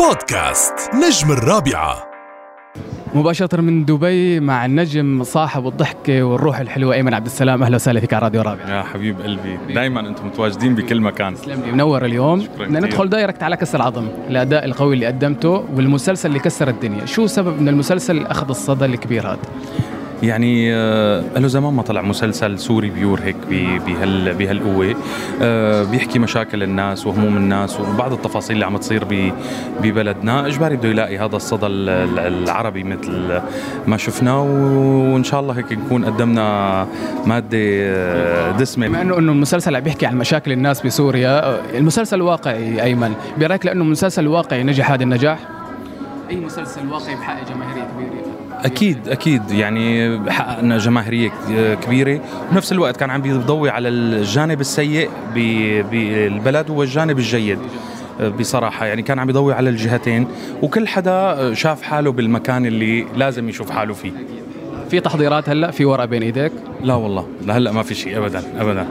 بودكاست نجم الرابعة. مباشرة من دبي مع النجم صاحب الضحكة والروح الحلوة أيمن عبد السلام. أهلا وسهلا فيك على راديو رابع. يا حبيب قلبي دائما أنتم متواجدين بكل مكان. تسلم لي. منور اليوم. شكراً بدنا. ندخل direct على كسر العظم الأداء القوي اللي قدمته والمسلسل اللي كسر الدنيا. شو سبب أن المسلسل أخذ الصدى الكبير هذا؟ يعني آه، له زمان ما طلع مسلسل سوري pure هيك بهال بهالقوة. آه، بيحكي مشاكل الناس وهموم الناس وبعض التفاصيل اللي عم تصير ببلدنا. إجباري بده يلاقي هذا الصدى ال- ال- العربي مثل ما شفناه وإن شاء الله هيك نكون قدمنا مادة آه، دسمة. بما أنه أنه المسلسل عم بيحكي عن مشاكل الناس بسوريا المسلسل واقعي أيمن. برأيك لأنه مسلسل واقعي نجح هذا النجاح؟ أي مسلسل واقعي بحقق جماهيرية كبيرة؟ أكيد أكيد. يعني حققنا جماهيرية كبيرة. وبنفس الوقت كان عم بيضوي على الجانب السيء بالبلد والجانب الجيد. بصراحة يعني كان عم يضوي على الجهتين. وكل حدا شاف حاله بالمكان اللي لازم يشوف حاله فيه. في تحضيرات هلأ؟ في ورقة بين إيديك؟ لا والله. لهلأ ما في شيء. ابدا ابدا.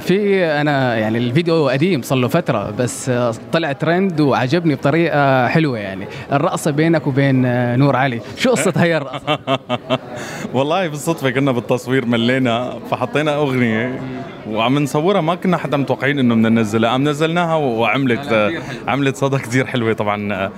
في أنا يعني الفيديو قديم صار له فترة بس آه طلع ترند وعجبني بطريقة حلوة يعني. الرقصه بينك وبين آه نور علي. شو قصة هي الرقصة؟ والله بالصدفة كنا بالتصوير ملينا فحطينا أغنية وعم نصورها. ما كنا حتى متوقعين إنه بدنا ننزلها. عم نزلناها وعملت. عملت صدى كثير حلوة طبعا.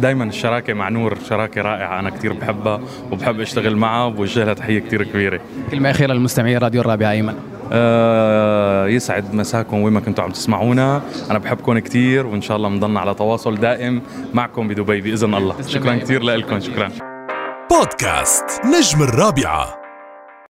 دائما الشراكة مع نور شراكة رائعة أنا كثير بحبها وبحب أشتغل معها وبوجه لها تحية كثير كبيرة. كلمة أخيرة للمستمعين راديو الرابعة أيمن. آه، يسعد مساكم وين ما كنتوا عم تسمعونا. أنا بحبكم كثير وإن شاء الله بنضلنا على تواصل دائم معكم بدبي بإذن الله. شكرا. كثير لكم شكرا. بودكاست نجم الرابعة.